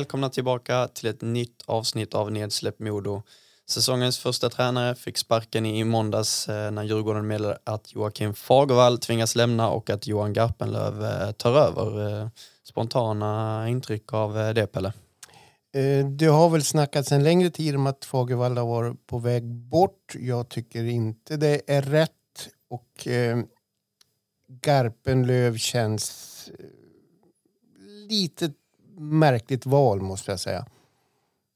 Välkomna tillbaka till ett nytt avsnitt av Nedsläpp Modo. Säsongens första tränare fick sparken i måndags eh, när Djurgården meddelade att Joakim Fagervall tvingas lämna och att Johan Garpenlöv eh, tar över. Eh, spontana intryck av det, Pelle? Det har väl snackats en längre tid om att Fagervall har varit på väg bort. Jag tycker inte det är rätt. Och Garpenlöv känns lite märkligt val måste jag säga.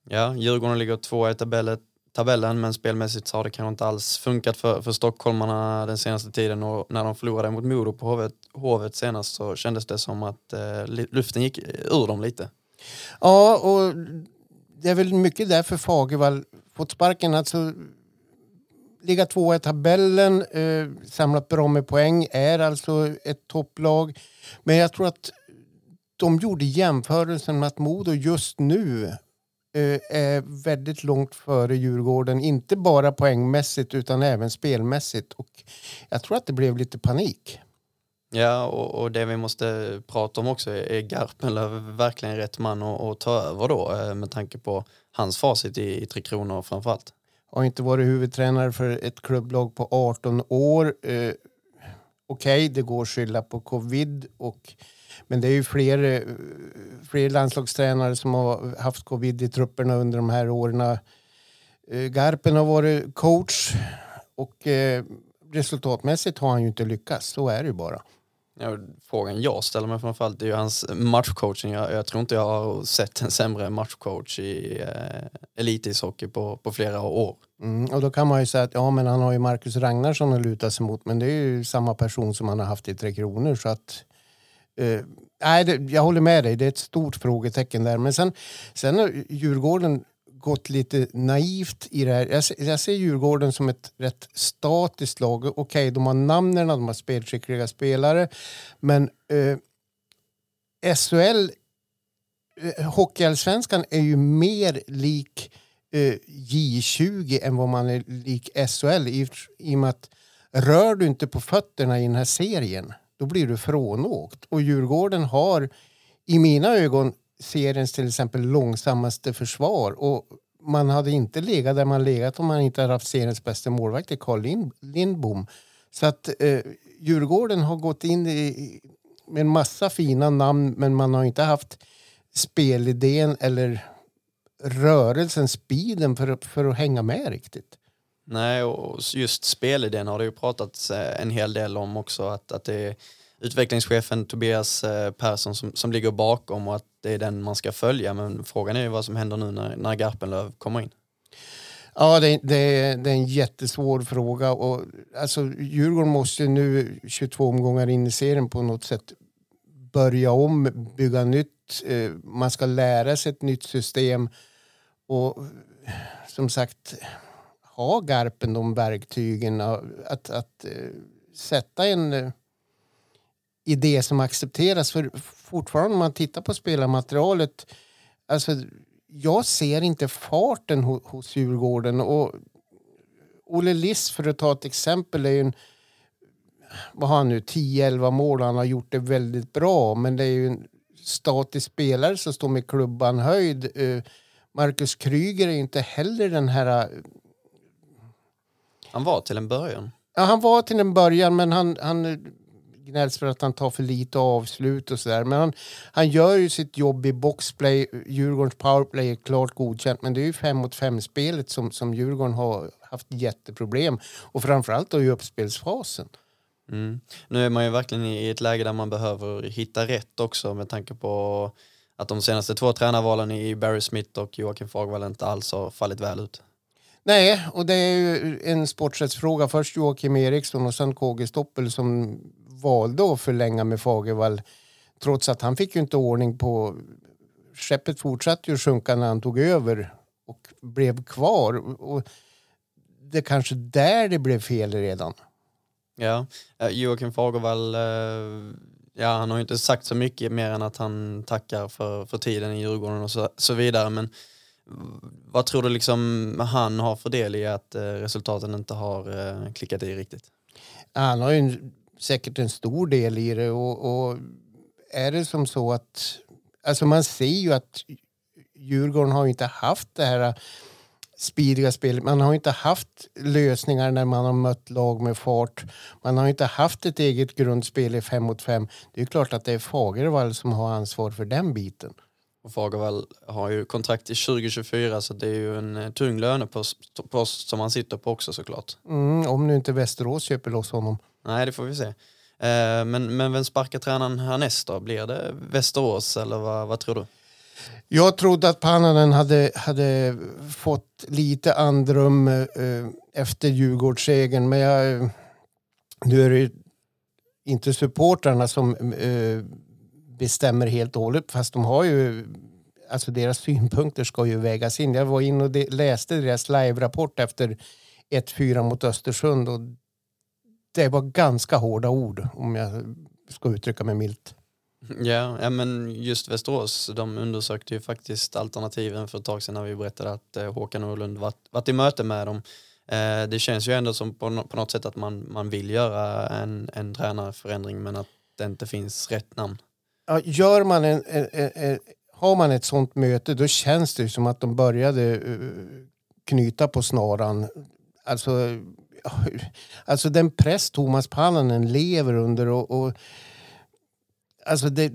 Ja, Djurgården ligger två i tabellen, tabellen men spelmässigt så har det kanske inte alls funkat för, för stockholmarna den senaste tiden och när de förlorade mot Modo på Hovet, Hovet senast så kändes det som att eh, luften gick ur dem lite. Ja, och det är väl mycket därför Fagervall fått sparken. Alltså, ligga två i tabellen, eh, samlat bra med poäng, är alltså ett topplag. Men jag tror att de gjorde jämförelsen med att Modo just nu eh, är väldigt långt före Djurgården. Inte bara poängmässigt utan även spelmässigt. Och jag tror att det blev lite panik. Ja, och, och det vi måste prata om också är, Garpenlöv verkligen rätt man att, att ta över då eh, med tanke på hans facit i, i Tre Kronor framförallt? Har inte varit huvudtränare för ett klubblag på 18 år. Okej, okay, det går att skylla på covid och men det är ju fler, eh, fler landslagstränare som har haft covid i trupperna under de här åren. Eh, Garpen har varit coach och eh, resultatmässigt har han ju inte lyckats. Så är det ju bara. Ja, frågan jag ställer mig framförallt är ju hans matchcoaching. Jag, jag, tror inte jag har sett en sämre matchcoach i eh, elitishockey på, på flera år. Mm, och då kan man ju säga att ja, men han har ju Marcus Ragnarsson att luta sig mot men det är ju samma person som han har haft i Tre Kronor så att eh, nej, det, jag håller med dig, det är ett stort frågetecken där. Men sen, sen eh, Djurgården gått lite naivt i det här. Jag, jag ser Djurgården som ett rätt statiskt lag. Okej, okay, de har namnen, de har spelskickliga spelare. Men eh, SHL, eh, Hockeyallsvenskan är ju mer lik eh, J20 än vad man är lik SHL. I, I och med att rör du inte på fötterna i den här serien då blir du frånåkt. Och Djurgården har i mina ögon seriens till exempel långsammaste försvar. Och man hade inte legat där man legat om man inte hade haft seriens bästa målvakt i Carl Lind, Lindbom. Så att eh, Djurgården har gått in i, med en massa fina namn men man har inte haft spelidén eller rörelsen, speeden för, för att hänga med riktigt. Nej, och just spelidén har det ju pratats eh, en hel del om också. Att, att det är utvecklingschefen Tobias eh, Persson som, som ligger bakom och att det är den man ska följa. Men frågan är ju vad som händer nu när, när Garpenlöv kommer in. Ja, det, det, det, är en jättesvår fråga. Och, alltså, Djurgården måste nu, 22 omgångar in i serien, på något sätt börja om, bygga nytt. Eh, man ska lära sig ett nytt system. Och som sagt, ha Garpen de verktygen att, att eh, sätta en eh, idé som accepteras. För fortfarande om man tittar på spelarmaterialet, alltså jag ser inte farten ho hos Djurgården. Och Olle Liss för att ta ett exempel är ju en vad har han nu, 10-11 mål han har gjort det väldigt bra men det är ju en statisk spelare som står med klubban höjd. Uh, Marcus Kryger är inte heller den här han var till en början. Ja, han var till en början, men han, han gnälls för att han tar för lite avslut och sådär. Men han, han gör ju sitt jobb i boxplay. Djurgårdens powerplay är klart godkänt, men det är ju fem mot fem spelet som, som Djurgården har haft jätteproblem. Och framförallt då i uppspelsfasen. Mm. Nu är man ju verkligen i ett läge där man behöver hitta rätt också med tanke på att de senaste två tränarvalen i Barry Smith och Joakim Fagervall inte alls har fallit väl ut. Nej, och det är ju en sporträttsfråga. Först Joakim Eriksson och sen KG Stoppel som valde att förlänga med Fagervall trots att han fick ju inte ordning på... Skeppet fortsatte ju sjunka när han tog över och blev kvar. Och det kanske där det blev fel redan. Ja, eh, Joakim Fagervall, eh, ja han har ju inte sagt så mycket mer än att han tackar för, för tiden i Djurgården och så, så vidare. Men vad tror du liksom han har för del i att eh, resultaten inte har klickat i riktigt? Han har ju säkert en stor del i det och, och är det som så att... Alltså man ser ju att Djurgården har inte haft det här speediga spelet. Man har inte haft lösningar när man har mött lag med fart. Man har inte haft ett eget grundspel i fem mot fem. Det är klart att det är Fagervall som har ansvar för den biten. Och Fagervall har ju kontrakt till 2024 så det är ju en eh, tung lönepost som han sitter på också såklart. Mm, om nu inte Västerås köper loss honom. Nej, det får vi se. Eh, men, men vem sparkar tränaren härnäst då? Blir det Västerås eller vad, vad tror du? Jag trodde att Pannanen hade, hade fått lite andrum eh, efter Djurgårdssegern men jag, nu är det inte supportrarna som bestämmer helt och hållet fast de har ju alltså deras synpunkter ska ju vägas in. Jag var inne och de, läste deras live-rapport efter 1-4 mot Östersund och det var ganska hårda ord om jag ska uttrycka mig milt. Ja, ja, men just Västerås, de undersökte ju faktiskt alternativen för ett tag sedan när vi berättade att eh, Håkan Åhlund varit, varit i möte med dem. Eh, det känns ju ändå som på, på något sätt att man, man vill göra en, en tränarförändring men att det inte finns rätt namn. Ja, gör man en, en, en, har man ett sånt möte då känns det som att de började eh, knyta på snaran. Alltså, alltså den press Thomas Pannanen lever under och, och alltså det,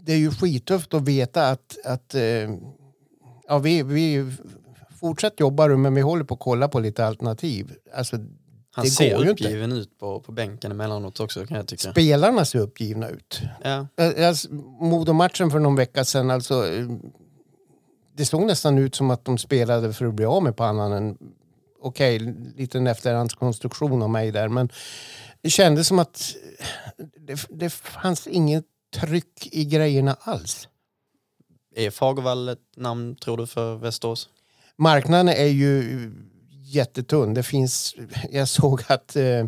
det är ju skittufft att veta att, att eh, ja, vi, vi fortsätter jobba men vi håller på att kolla på lite alternativ. Alltså, han det ser uppgiven ut på, på bänken emellanåt också kan jag tycka. Spelarna ser uppgivna ut. Ja. Modomatchen för någon vecka sedan, alltså, det såg nästan ut som att de spelade för att bli av med pannan. Okej, okay, lite en efterhandskonstruktion av mig där, men det kändes som att det, det fanns inget tryck i grejerna alls. Är Fagervall ett namn tror du för Västerås? Marknaden är ju jättetunn. Det finns, jag såg att eh,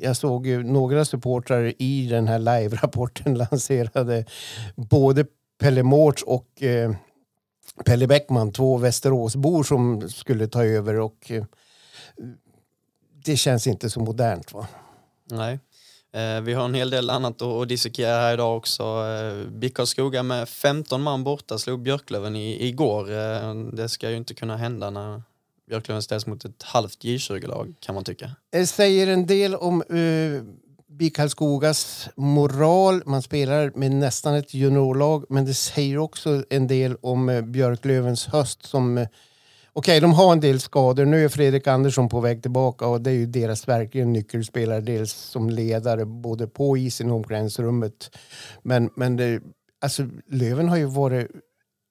jag såg ju några supportrar i den här live-rapporten lanserade både Pelle Mårts och eh, Pelle Bäckman, två Västeråsbor som skulle ta över och eh, det känns inte så modernt va? Nej. Eh, vi har en hel del annat att dissekera här idag också. Eh, BIK Skoga med 15 man borta slog Björklöven i, igår. Eh, det ska ju inte kunna hända när Björklöven ställs mot ett halvt J20-lag kan man tycka. Det säger en del om eh, uh, BIK Karlskogas moral. Man spelar med nästan ett juniorlag men det säger också en del om uh, Björklövens höst som uh, Okej, de har en del skador. Nu är Fredrik Andersson på väg tillbaka och det är ju deras verkligen nyckelspelare. Dels som ledare både på isen och omklädningsrummet. Men, men det, alltså, Löven har ju varit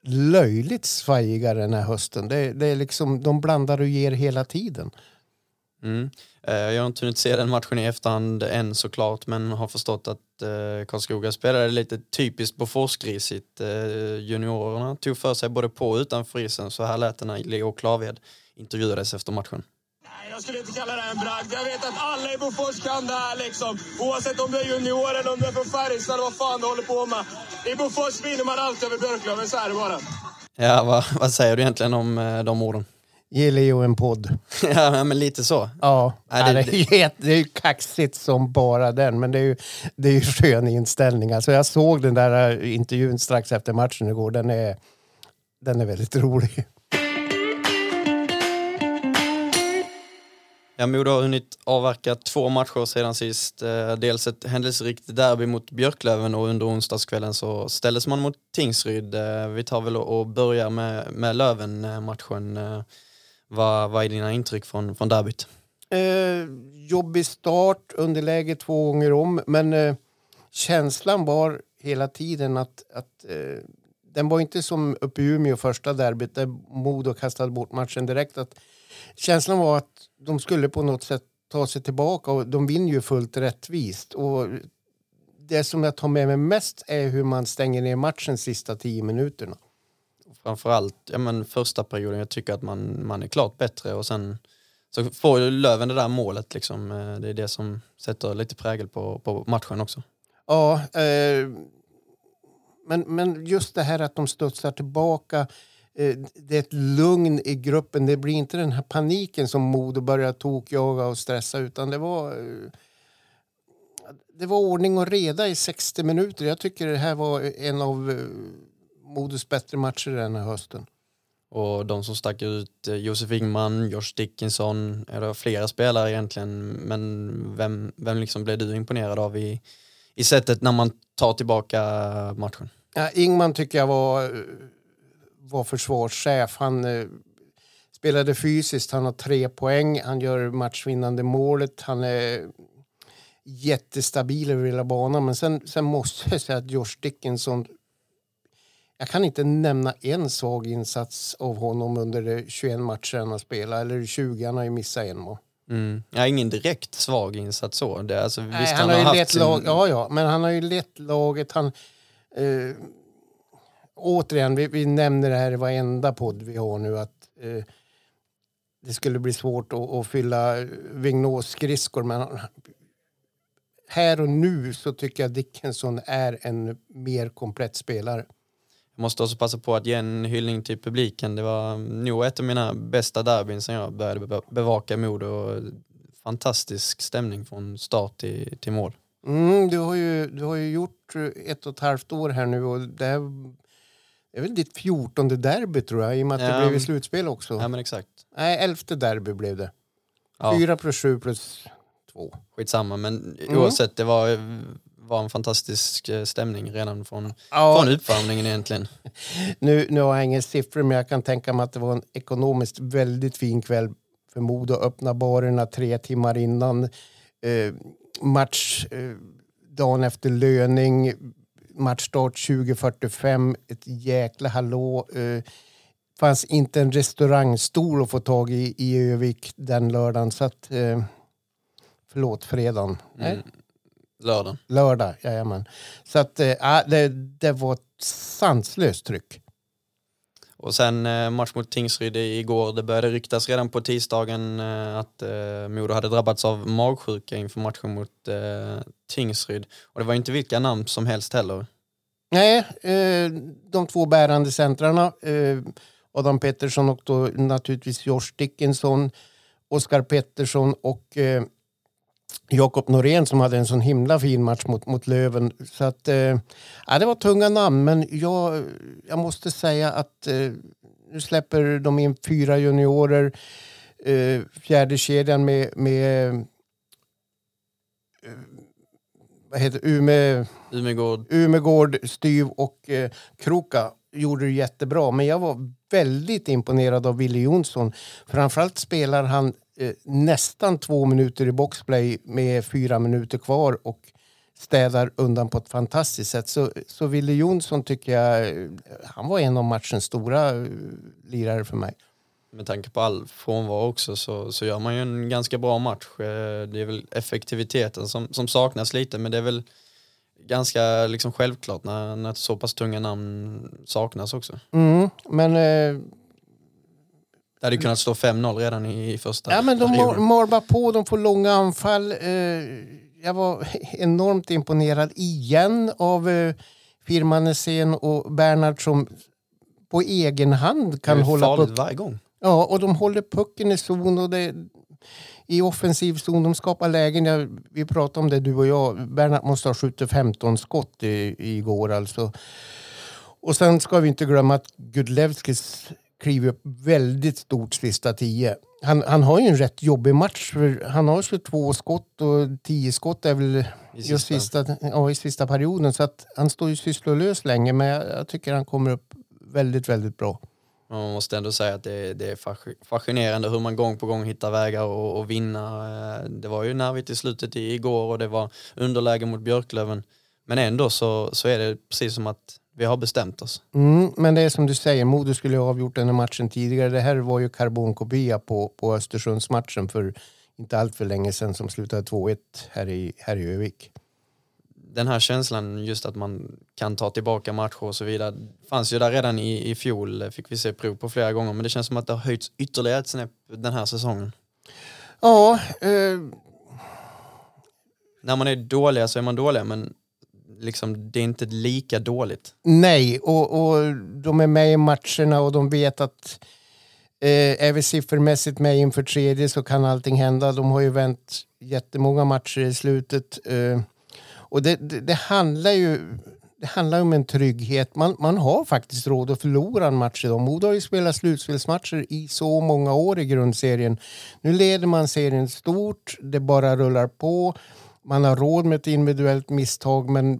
löjligt svajiga den här hösten. Det, det är liksom, de blandar och ger hela tiden. Mm. Eh, jag har inte hunnit se den matchen i efterhand än såklart men har förstått att eh, Karlskoga spelade lite typiskt Boforsgrisigt. Eh, juniorerna tog för sig både på och utanför isen så här lät det när Leo Klaved intervjuades efter matchen. Jag skulle inte kalla det en bragd. Jag vet att alla i Bofors kan det här liksom. Oavsett om du är junior eller om du är från Färjestad eller vad fan du håller på med. I Bofors vinner man alltid över Björklöven, så är det bara. Ja, vad, vad säger du egentligen om de orden? Ge Leo en podd. ja, men lite så. Ja, Nej, det, det, är, det är ju kaxigt som bara den, men det är ju, det är ju skön inställning. Alltså jag såg den där äh, intervjun strax efter matchen igår. Den är, den är väldigt rolig. Ja, Modo har hunnit avverka två matcher sedan sist. Eh, dels ett händelserikt derby mot Björklöven och under onsdagskvällen så ställdes man mot Tingsryd. Eh, vi tar väl och börjar med, med Löven-matchen. Eh, vad, vad är dina intryck från, från derbyt? Eh, jobbig start, underläge två gånger om. Men eh, känslan var hela tiden att, att eh, den var inte som uppe i Umeå första derbyt där Modo kastade bort matchen direkt. Att känslan var att de skulle på något sätt ta sig tillbaka och de vinner ju fullt rättvist. Och det som jag tar med mig mest är hur man stänger ner matchen sista tio minuterna. Framförallt ja, men första perioden, jag tycker att man, man är klart bättre och sen så får Löven det där målet liksom. Eh, det är det som sätter lite prägel på, på matchen också. Ja, eh, men, men just det här att de studsar tillbaka. Eh, det är ett lugn i gruppen. Det blir inte den här paniken som Modo börjar tokjaga och stressa utan det var eh, det var ordning och reda i 60 minuter. Jag tycker det här var en av eh, Modos bättre matcher den här hösten. Och de som stack ut, Josef Ingman, Josh Dickinson, det flera spelare egentligen, men vem, vem liksom blev du imponerad av i, i sättet när man tar tillbaka matchen? Ja, Ingman tycker jag var, var försvarschef. Han eh, spelade fysiskt, han har tre poäng, han gör matchvinnande målet, han är jättestabil över hela banan. Men sen, sen måste jag säga att Josh Dickinson jag kan inte nämna en svag insats av honom under de 21 matcher han har spelat. Eller 20, han har ju missat en mål. Mm. Ja, ingen direkt svag insats så. Det, alltså, Nej, visst, han, han, har, ju lett sin... lag, ja, ja, men han har ju lett laget. Han, eh, återigen, vi, vi nämner det här i varenda podd vi har nu att eh, det skulle bli svårt att, att fylla Vignås-skridskor. Men här och nu så tycker jag Dickinson är en mer komplett spelare. Jag måste också passa på att ge en hyllning till publiken. Det var nog ett av mina bästa derbyn sen jag började bevaka Modo. Fantastisk stämning från start till, till mål. Mm, du, har ju, du har ju gjort ett och ett halvt år här nu och det är, det är väl ditt fjortonde derby tror jag i och med att ja, det blev i slutspel också. Ja men exakt. Nej, elfte derby blev det. Fyra ja. plus sju plus två. Skitsamma men mm. oavsett det var var en fantastisk eh, stämning redan från, ja. från uppvärmningen egentligen. Nu, nu har jag inga siffror men jag kan tänka mig att det var en ekonomiskt väldigt fin kväll för Modo. Öppna barerna tre timmar innan eh, match eh, dagen efter löning. Matchstart 20.45, ett jäkla hallå. Eh, fanns inte en restaurangstol att få tag i i Övik den lördagen. Så att, eh, förlåt, fredagen. Mm. Lördag. Lördag, jajamän. Så att, äh, det, det var ett sanslöst tryck. Och sen eh, match mot Tingsryd igår, det började ryktas redan på tisdagen eh, att eh, Modo hade drabbats av magsjuka inför matchen mot eh, Tingsryd. Och det var inte vilka namn som helst heller. Nej, eh, de två bärande centrarna, eh, Adam Pettersson och då naturligtvis Josh Dickinson, Oskar Pettersson och eh, Jakob Norén som hade en sån himla fin match mot, mot Löven. Så att, eh, det var tunga namn, men jag, jag måste säga att eh, nu släpper de in fyra juniorer. Eh, fjärde kedjan med, med eh, vad heter Ume, Umegård. Umegård, Styv och eh, Kroka gjorde det jättebra. Men jag var väldigt imponerad av Wille Jonsson. Framförallt spelar han eh, nästan två minuter i boxplay med fyra minuter kvar och städar undan på ett fantastiskt sätt. Så, så Wille Jonsson tycker jag, eh, han var en av matchens stora uh, lirare för mig. Med tanke på all frånvaro också så, så gör man ju en ganska bra match. Eh, det är väl effektiviteten som, som saknas lite men det är väl ganska liksom självklart när, när så pass tunga namn saknas också. Mm, men eh, det hade kunnat stå 5-0 redan i första Ja, men de mal bara på, de får långa anfall. Eh, jag var enormt imponerad igen av eh, Firmanesen och Bernhard som på egen hand kan hålla puck. varje gång. Ja, och de håller pucken i zon och det, i offensiv zon. De skapar lägen. Jag, vi pratade om det du och jag. Bernhard måste ha skjutit 15 skott i, igår alltså. Och sen ska vi inte glömma att Gudlevskis kliver upp väldigt stort sista tio. Han, han har ju en rätt jobbig match. För han har 22 skott och 10 skott är väl I sista. Just sista, ja, i sista perioden. Så att han står ju sysslolös länge men jag, jag tycker han kommer upp väldigt, väldigt bra. Man måste ändå säga att det, det, är fascinerande hur man gång på gång hittar vägar och, och vinna. Eh, det var ju nervigt i slutet igår och det var underläge mot Björklöven. Men ändå så, så är det precis som att vi har bestämt oss. Mm, men det är som du säger, Modo skulle ha avgjort den här matchen tidigare. Det här var ju karbonkopia på, på Östersundsmatchen för inte allt för länge sedan som slutade 2-1 här i, här i Övik. Den här känslan just att man kan ta tillbaka matcher och så vidare fanns ju där redan i, i fjol, fick vi se prov på flera gånger, men det känns som att det har höjts ytterligare ett snäpp den här säsongen. Ja, eh, När man är dåliga så är man dåliga, men liksom, det är inte lika dåligt. nej, och, och de är med i matcherna och de vet att eh, är vi siffermässigt med inför tredje så kan allting hända. De har ju vänt jättemånga matcher i slutet. Eh, och det, det, det handlar ju det handlar om en trygghet. Man, man har faktiskt råd att förlora en match idag. Modo har ju spelat slutspelsmatcher i så många år i grundserien. Nu leder man serien stort, det bara rullar på. Man har råd med ett individuellt misstag men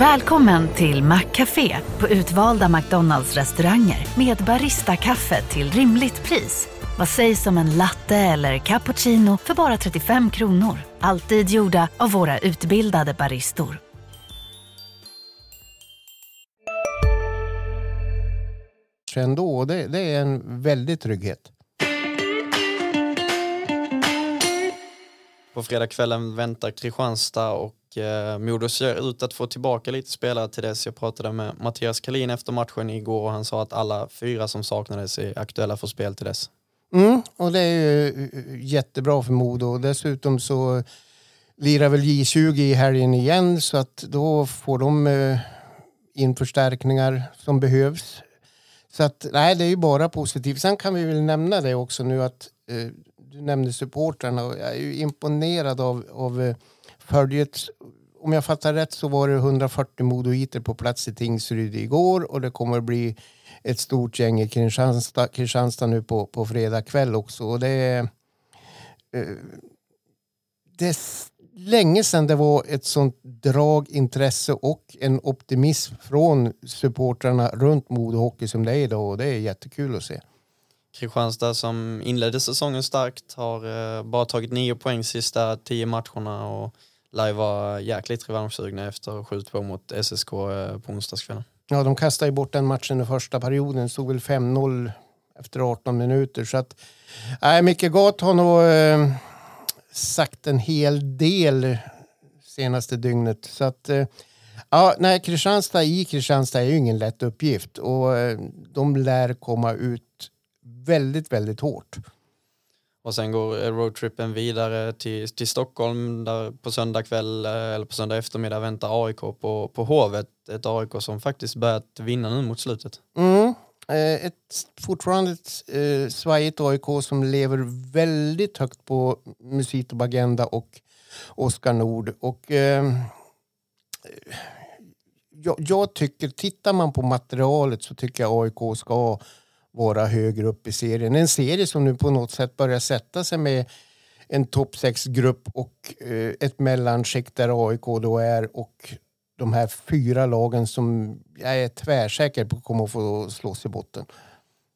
Välkommen till Maccafé på utvalda McDonalds restauranger med Baristakaffe till rimligt pris. Vad sägs om en latte eller cappuccino för bara 35 kronor? Alltid gjorda av våra utbildade baristor. ändå. Och det, det är en väldig trygghet. På fredagskvällen väntar Kristianstad och eh, Modo ser ut att få tillbaka lite spelare till dess. Jag pratade med Mattias Kalin efter matchen igår och han sa att alla fyra som saknades är aktuella för spel till dess. Mm, och det är ju eh, jättebra för Modo. Och Dessutom så lirar väl J20 i helgen igen så att då får de eh, in förstärkningar som behövs. Så att nej, det är ju bara positivt. Sen kan vi väl nämna det också nu att eh, du nämnde supportrarna och jag är ju imponerad av, av eh, följet. Om jag fattar rätt så var det 140 modoiter på plats i Tingsryd igår och det kommer att bli ett stort gäng i Kristianstad, Kristianstad nu på, på fredag kväll också. Och det är, det är länge sedan det var ett sånt drag, intresse och en optimism från supportrarna runt Modo Hockey som det är idag och det är jättekul att se. Kristianstad som inledde säsongen starkt har eh, bara tagit nio poäng sista tio matcherna och lär ju vara jäkligt revanschsugna efter 7-2 mot SSK eh, på onsdagskvällen. Ja, de kastade ju bort den matchen i första perioden. Det stod väl 5-0 efter 18 minuter. Så att, nej, Micke Gath har nog eh, sagt en hel del senaste dygnet. Så att, eh, ja, nej, Kristianstad i Kristianstad är ju ingen lätt uppgift och eh, de lär komma ut väldigt, väldigt hårt. Och sen går roadtrippen vidare till, till Stockholm där på söndag kväll eh, eller på söndag eftermiddag väntar AIK på, på Hovet. Ett AIK som faktiskt börjat vinna nu mot slutet. Mm. Eh, ett fortfarande ett eh, svajigt AIK som lever väldigt högt på Musito Bagenda och Oskar Nord. Och, ehm, eh, jag, jag tycker, tittar man på materialet så tycker jag AIK ska vara högre upp i serien. En serie som nu på något sätt börjar sätta sig med en topp 6-grupp och eh, ett mellanskikt där AIK då är och de här fyra lagen som jag är tvärsäker på kommer att få slåss i botten.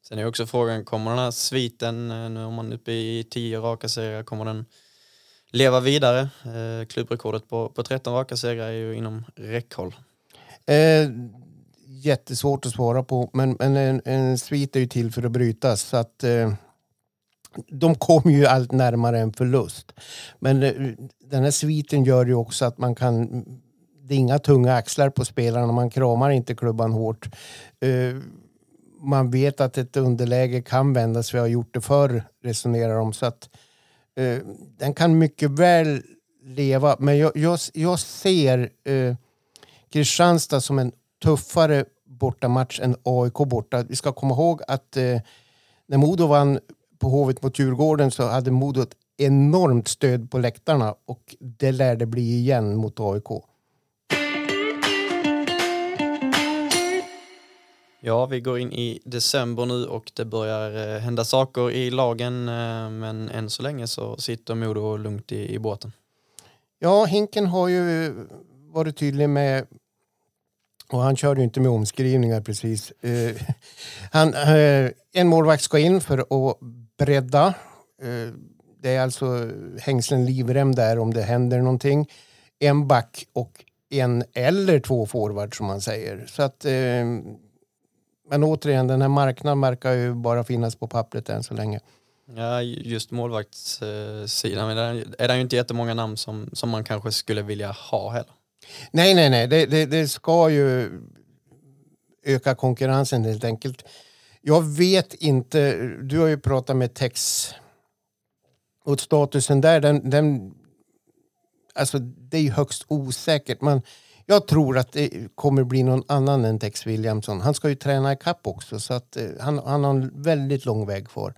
Sen är också frågan, kommer den här sviten, eh, nu är man uppe i 10 raka serier, kommer den leva vidare? Eh, klubbrekordet på, på 13 raka serier är ju inom räckhåll. Eh, jättesvårt att svara på, men, men en, en svit är ju till för att brytas. Så att, eh, de kommer ju allt närmare en förlust. Men eh, den här sviten gör ju också att man kan... Det är inga tunga axlar på spelarna, man kramar inte klubban hårt. Eh, man vet att ett underläge kan vändas, vi har gjort det förr, resonerar de. Så att, eh, den kan mycket väl leva, men jag, jag, jag ser eh, Kristianstad som en tuffare bortamatch än AIK borta. Vi ska komma ihåg att eh, när Modo vann på Hovet mot Djurgården så hade Modo ett enormt stöd på läktarna och det lär det bli igen mot AIK. Ja, vi går in i december nu och det börjar eh, hända saker i lagen, eh, men än så länge så sitter Modo lugnt i, i båten. Ja, Hinken har ju varit tydlig med och han körde ju inte med omskrivningar precis. Eh, han, eh, en målvakt ska in för att bredda. Eh, det är alltså hängslen livrem där om det händer någonting. En back och en eller två forward som man säger. Så att, eh, men återigen, den här marknaden verkar ju bara finnas på pappret än så länge. Ja, just målvaktssidan är det ju inte jättemånga namn som, som man kanske skulle vilja ha heller. Nej, nej, nej. Det, det, det ska ju öka konkurrensen helt enkelt. Jag vet inte, du har ju pratat med Tex och statusen där, den, den alltså det är ju högst osäkert. Men jag tror att det kommer bli någon annan än Tex Williamson. Han ska ju träna i kapp också så att eh, han, han har en väldigt lång väg kvar.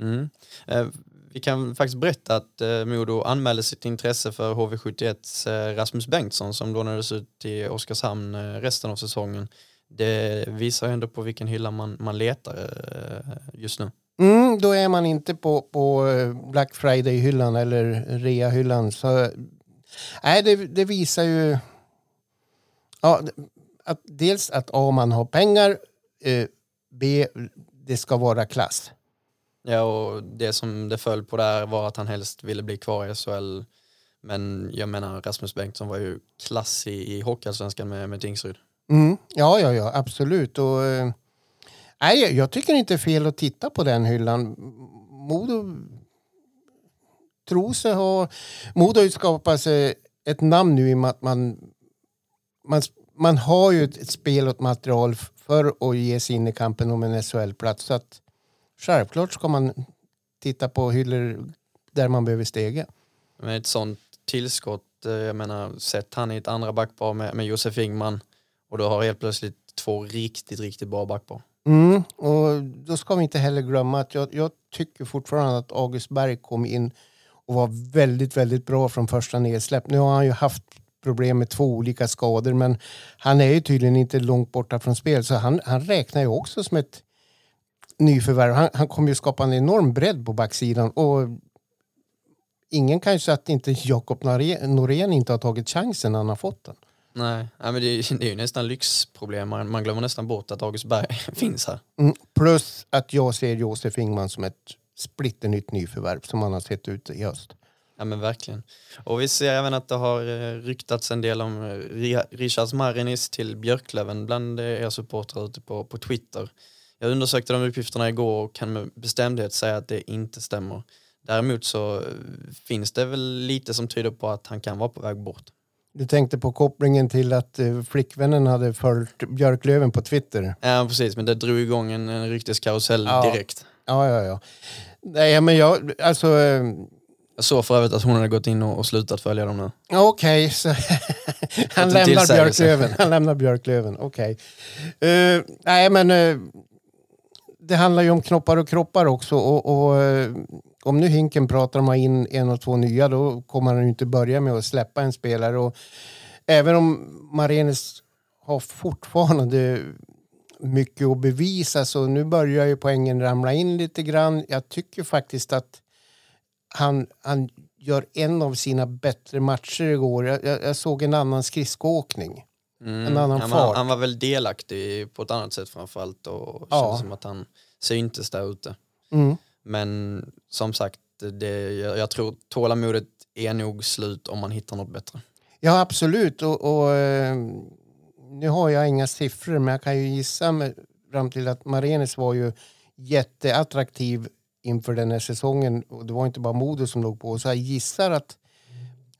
Mm. Eh, vi kan faktiskt berätta att eh, Modo anmälde sitt intresse för HV71 eh, Rasmus Bengtsson som lånades ut till Oskarshamn eh, resten av säsongen. Det visar ändå på vilken hylla man, man letar eh, just nu. Mm, då är man inte på, på eh, Black Friday-hyllan eller rea-hyllan. Så, nej, det, det visar ju ja, att dels att A, man har pengar, eh, B, det ska vara klass. Ja, och det som det föll på där var att han helst ville bli kvar i SHL. Men jag menar, Rasmus Bengtsson var ju klass i, i Hockeyallsvenskan med, med Tingsryd. Mm. Ja, ja, ja, absolut. Och, eh, nej, jag tycker inte det är fel att titta på den hyllan. Modo tror sig ha... Modo har ju skapat sig ett namn nu i och med att man, man, man har ju ett, ett spel och ett material för att ge sig in i kampen om en SHL-plats. Så att självklart ska man titta på hyllor där man behöver stega. Med ett sånt tillskott, eh, jag menar, sätt han i ett andra backpar med, med Josef Ingman och då har helt plötsligt två riktigt, riktigt bra backpar. Mm, och då ska vi inte heller glömma att jag, jag, tycker fortfarande att August Berg kom in och var väldigt, väldigt bra från första nedsläpp. Nu har han ju haft problem med två olika skador men han är ju tydligen inte långt borta från spel så han, han räknar ju också som ett nyförvärv. Han, han kommer ju skapa en enorm bredd på backsidan och ingen kan ju säga att inte Jakob Norén inte har tagit chansen när han har fått den. Nej, men det är, det är ju nästan lyxproblem. Man, man glömmer nästan bort att August Berg finns här. Mm, plus att jag ser Josef Ingman som ett splitternytt nyförvärv som han har sett ut i höst. Ja men verkligen. Och vi ser även att det har eh, ryktats en del om eh, Richards Marinis till Björklöven bland er supportrar ute på, på Twitter. Jag undersökte de uppgifterna igår och kan med bestämdhet säga att det inte stämmer. Däremot så eh, finns det väl lite som tyder på att han kan vara på väg bort. Du tänkte på kopplingen till att eh, flickvännen hade följt Björklöven på Twitter? Ja precis, men det drog igång en, en rykteskarusell ja. direkt. Ja, ja, ja. Nej, men jag, alltså... Eh, jag såg för övrigt att hon hade gått in och, och slutat följa dem nu. Okej, okay, så han lämnar Björklöven. Han lämnar Björklöven, okej. Okay. Uh, nej, men uh, det handlar ju om knoppar och kroppar också. Och, och eh, om nu Hinken pratar om att ha in en och två nya då kommer han ju inte börja med att släppa en spelare. Och även om Marenis har fortfarande mycket att bevisa så nu börjar ju poängen ramla in lite grann. Jag tycker faktiskt att han, han gör en av sina bättre matcher igår. Jag, jag, jag såg en annan skridskoåkning. Mm. En annan han, fart. Var, han var väl delaktig på ett annat sätt framförallt och ja. känns som att han syntes där ute. Mm. Men som sagt, det, jag, jag tror tålamodet är nog slut om man hittar något bättre. Ja, absolut. Och, och eh, nu har jag inga siffror, men jag kan ju gissa mig fram till att Marenes var ju jätteattraktiv inför den här säsongen. Och det var inte bara Modo som låg på. Så jag gissar att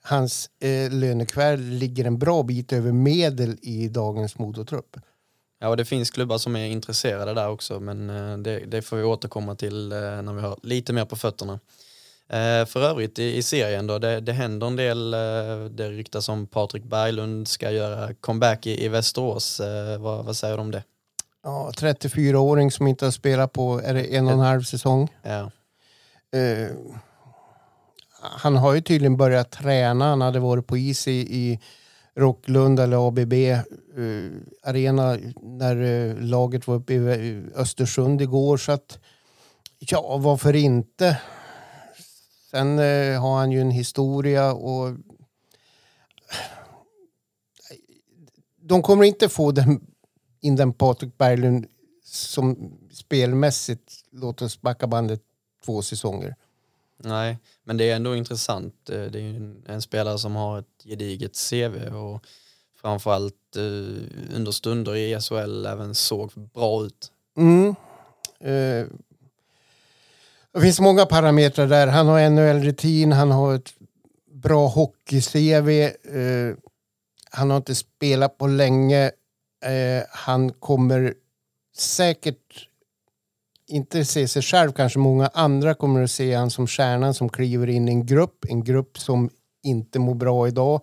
hans eh, lönekvär ligger en bra bit över medel i dagens Modotrupp. Ja, och det finns klubbar som är intresserade där också, men eh, det, det får vi återkomma till eh, när vi har lite mer på fötterna. Eh, för övrigt i, i serien då, det, det händer en del, det ryktas om Patrik Berglund ska göra comeback i, i Västerås. Vad, vad säger du om det? Ja, 34-åring som inte har spelat på är det en och en halv säsong. Ja han har ju tydligen börjat träna. Han hade varit på is i, i Rocklund eller ABB uh, eh, Arena när uh, laget var uppe i eh, Östersund igår. Så att, ja, varför inte? Sen uh, har han ju en historia och de kommer inte få den, in den Patrik Berglund som spelmässigt, låt oss backa bandet två säsonger. Nej, men det är ändå intressant. Eh, det är en, en spelare som har ett gediget CV och framförallt eh, under stunder i SHL även såg bra ut. Mm. Eh, det finns många parametrar där. Han har NHL-rutin, han har ett bra hockey-CV. Eh, han har inte spelat på länge. Eh, han kommer säkert inte se sig själv, kanske många andra kommer att se han som stjärnan som kliver in i en grupp, en grupp som inte mår bra idag.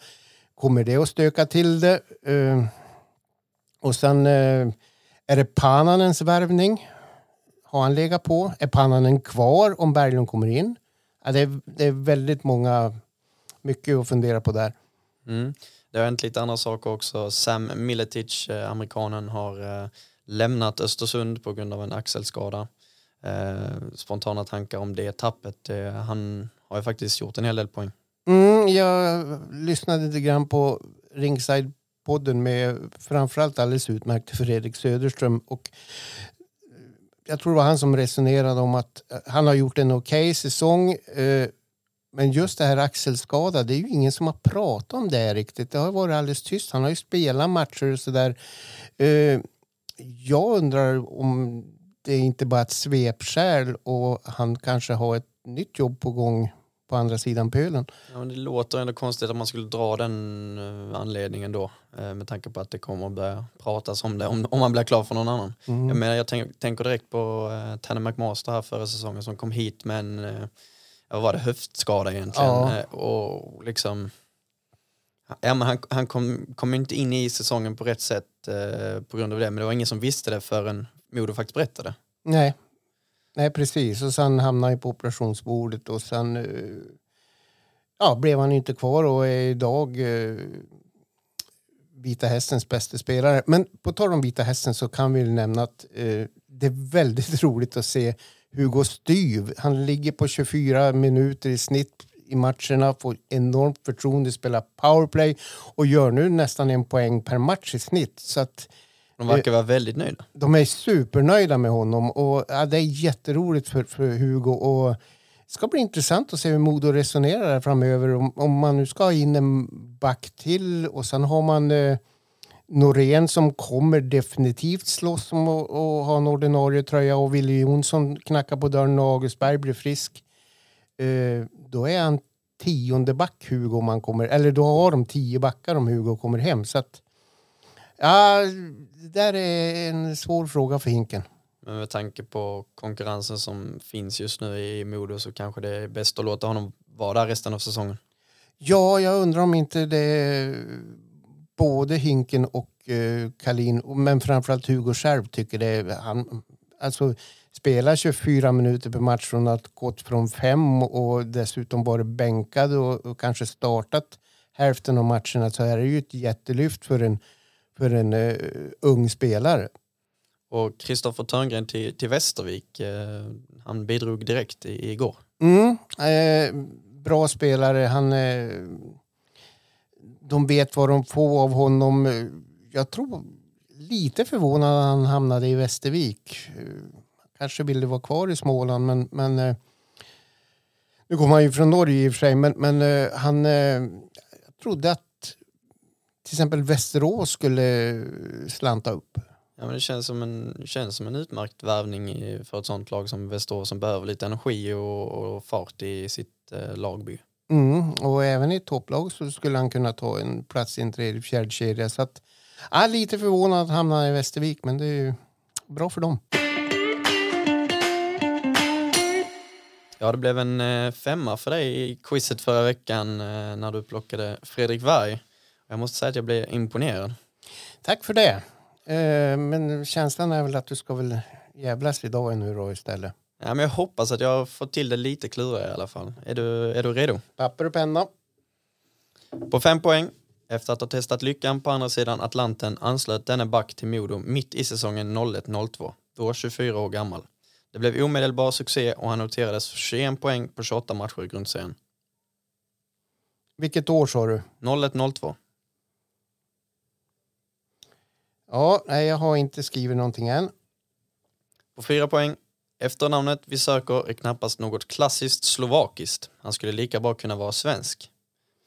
Kommer det att stöka till det? Uh, och sen uh, är det Pananens värvning. Har han legat på? Är Pananen kvar om Berglund kommer in? Ja, det, är, det är väldigt många, mycket att fundera på där. Mm. Det har hänt lite andra saker också. Sam Miletic, eh, amerikanen, har lämnat Östersund på grund av en axelskada. Eh, spontana tankar om det tappet. Eh, han har ju faktiskt gjort en hel del poäng. Mm, jag lyssnade lite grann på Ringside-podden med framförallt alldeles utmärkt Fredrik Söderström. Och eh, jag tror det var han som resonerade om att eh, han har gjort en okej okay säsong. Eh, men just det här axelskada, det är ju ingen som har pratat om det riktigt. Det har varit alldeles tyst. Han har ju spelat matcher och sådär. Eh, Eh, jag undrar om det är inte bara ett svepskäl och han kanske har ett nytt jobb på gång på andra sidan pölen. Ja, det låter ändå konstigt att man skulle dra den eh, anledningen då eh, med tanke på att det kommer att börja pratas om det om, om man blir klar för någon annan. Mm. Jag, menar, jag tänk, tänker direkt på uh, Tanner McMaster här förra säsongen som kom hit med en uh, vad var det, höftskada egentligen. Ja. och liksom Ja, men han, han kom, kom inte in i säsongen på rätt sätt eh, på grund av det, men det var ingen som visste det förrän Modo faktiskt berättade. Nej, Nej precis. Och sen hamnade han på operationsbordet och sen eh, ja, blev han inte kvar och är idag eh, Vita Hästens bästa spelare. Men på tal om Vita Hästen så kan vi nämna att eh, det är väldigt roligt att se Hugo Styv. Han ligger på 24 minuter i snitt i matcherna, får enormt förtroende, spelar powerplay och gör nu nästan en poäng per match i snitt. Så att, de verkar vara väldigt nöjda. De är supernöjda med honom och ja, det är jätteroligt för, för Hugo. Och det ska bli intressant att se hur Modo resonerar framöver. Om, om man nu ska ha in en back till och sen har man eh, Norén som kommer definitivt slåss om att ha en ordinarie tröja och Wille Jonsson knackar på dörren och Augustberg blir frisk. Eh, då är han tionde back Hugo om han kommer, eller då har de tio backar om Hugo kommer hem. Så att, ja, det där är en svår fråga för Hinken. Men med tanke på konkurrensen som finns just nu i Modo så kanske det är bäst att låta honom vara där resten av säsongen. Ja, jag undrar om inte det är både Hinken och eh, Kalin, men framförallt Hugo själv tycker det. Han, alltså, spelar 24 minuter per match från att gått från fem och dessutom varit bänkad och, och kanske startat hälften av matcherna så är det ju ett jättelyft för en, för en uh, ung spelare. Och Kristoffer Törngren till, till Västervik, eh, han bidrog direkt i, igår. Mm, eh, bra spelare, han, eh, de vet vad de får av honom. Jag tror lite förvånad att han hamnade i Västervik kanske ville vara kvar i Småland men, men eh, nu kommer han ju från Norge i och för sig men, men eh, han eh, trodde att till exempel Västerås skulle slanta upp. Ja, men det känns som en, känns som en utmärkt värvning för ett sånt lag som Västerås som behöver lite energi och, och fart i sitt eh, lagbygge. Mm, och även i ett topplag så skulle han kunna ta en plats i en tredje fjärde kedja. Så att, ja, lite förvånad att hamna i Västervik men det är ju bra för dem. Ja, det blev en eh, femma för dig i quizet förra veckan eh, när du plockade Fredrik Warg. Jag måste säga att jag blev imponerad. Tack för det. Eh, men känslan är väl att du ska väl jävlas idag nu då istället. Ja, men jag hoppas att jag har fått till det lite klurigare i alla fall. Är du, är du redo? Papper och penna. På fem poäng, efter att ha testat lyckan på andra sidan Atlanten anslöt denne back till Modo mitt i säsongen 01-02, då 24 år gammal. Det blev omedelbar succé och han noterades för 21 poäng på 28 matcher i grundserien. Vilket år sa du? 01-02. Ja, nej, jag har inte skrivit någonting än. På fyra poäng. Efternamnet vi söker är knappast något klassiskt slovakiskt. Han skulle lika bra kunna vara svensk.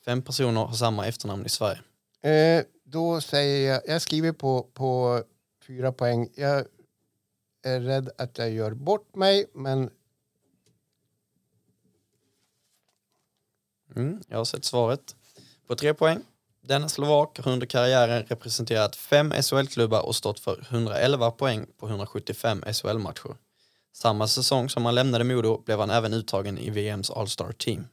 Fem personer har samma efternamn i Sverige. Eh, då säger jag, jag skriver på, på fyra poäng. Jag är rädd att jag gör bort mig, men Mm, jag har sett svaret. På tre poäng. Denna slovak har under karriären representerat fem SHL-klubbar och stått för 111 poäng på 175 SHL-matcher. Samma säsong som han lämnade Modo blev han även uttagen i VMs All-Star Team.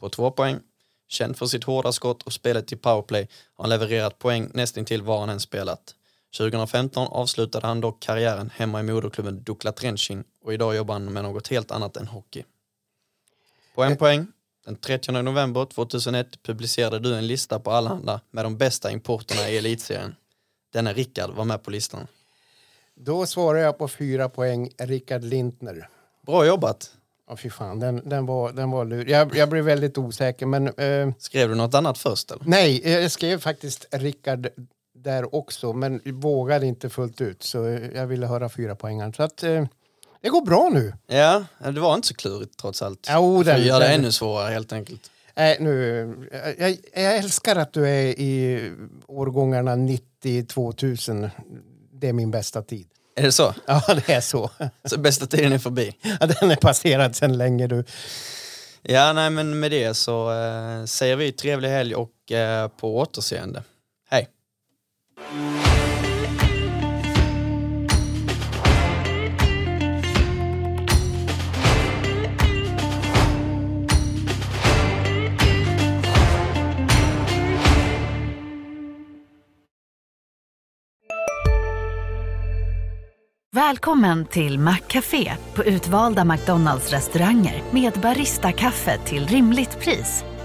På två poäng. Känd för sitt hårda skott och spelet i powerplay har han levererat poäng nästintill var han än spelat. 2015 avslutade han dock karriären hemma i moderklubben Dukla Trenčín och idag jobbar han med något helt annat än hockey. På en poäng. Den 30 november 2001 publicerade du en lista på Allehanda med de bästa importerna i elitserien. Denna Rickard var med på listan. då svarar jag på fyra poäng. Rickard Lintner. Bra jobbat! Ja, fy fan, den, den var, den var lur. Jag, jag blev väldigt osäker, men eh, Skrev du något annat först eller? nej, eh, jag skrev faktiskt Rickard där också, men vågade inte fullt ut, så jag ville höra fyra poängen. Så att eh, det går bra nu. Ja, det var inte så klurigt trots allt. Jo, Du får den- göra det den- ännu svårare helt enkelt. Nej, nu, jag, jag älskar att du är i årgångarna 90-2000. Det är min bästa tid. Är det så? Ja, det är så. Så bästa tiden är förbi? Ja, den är passerad sedan länge du. Ja, nej men med det så eh, säger vi trevlig helg och eh, på återseende. Välkommen till Maccafé på utvalda McDonalds restauranger med Baristakaffe till rimligt pris.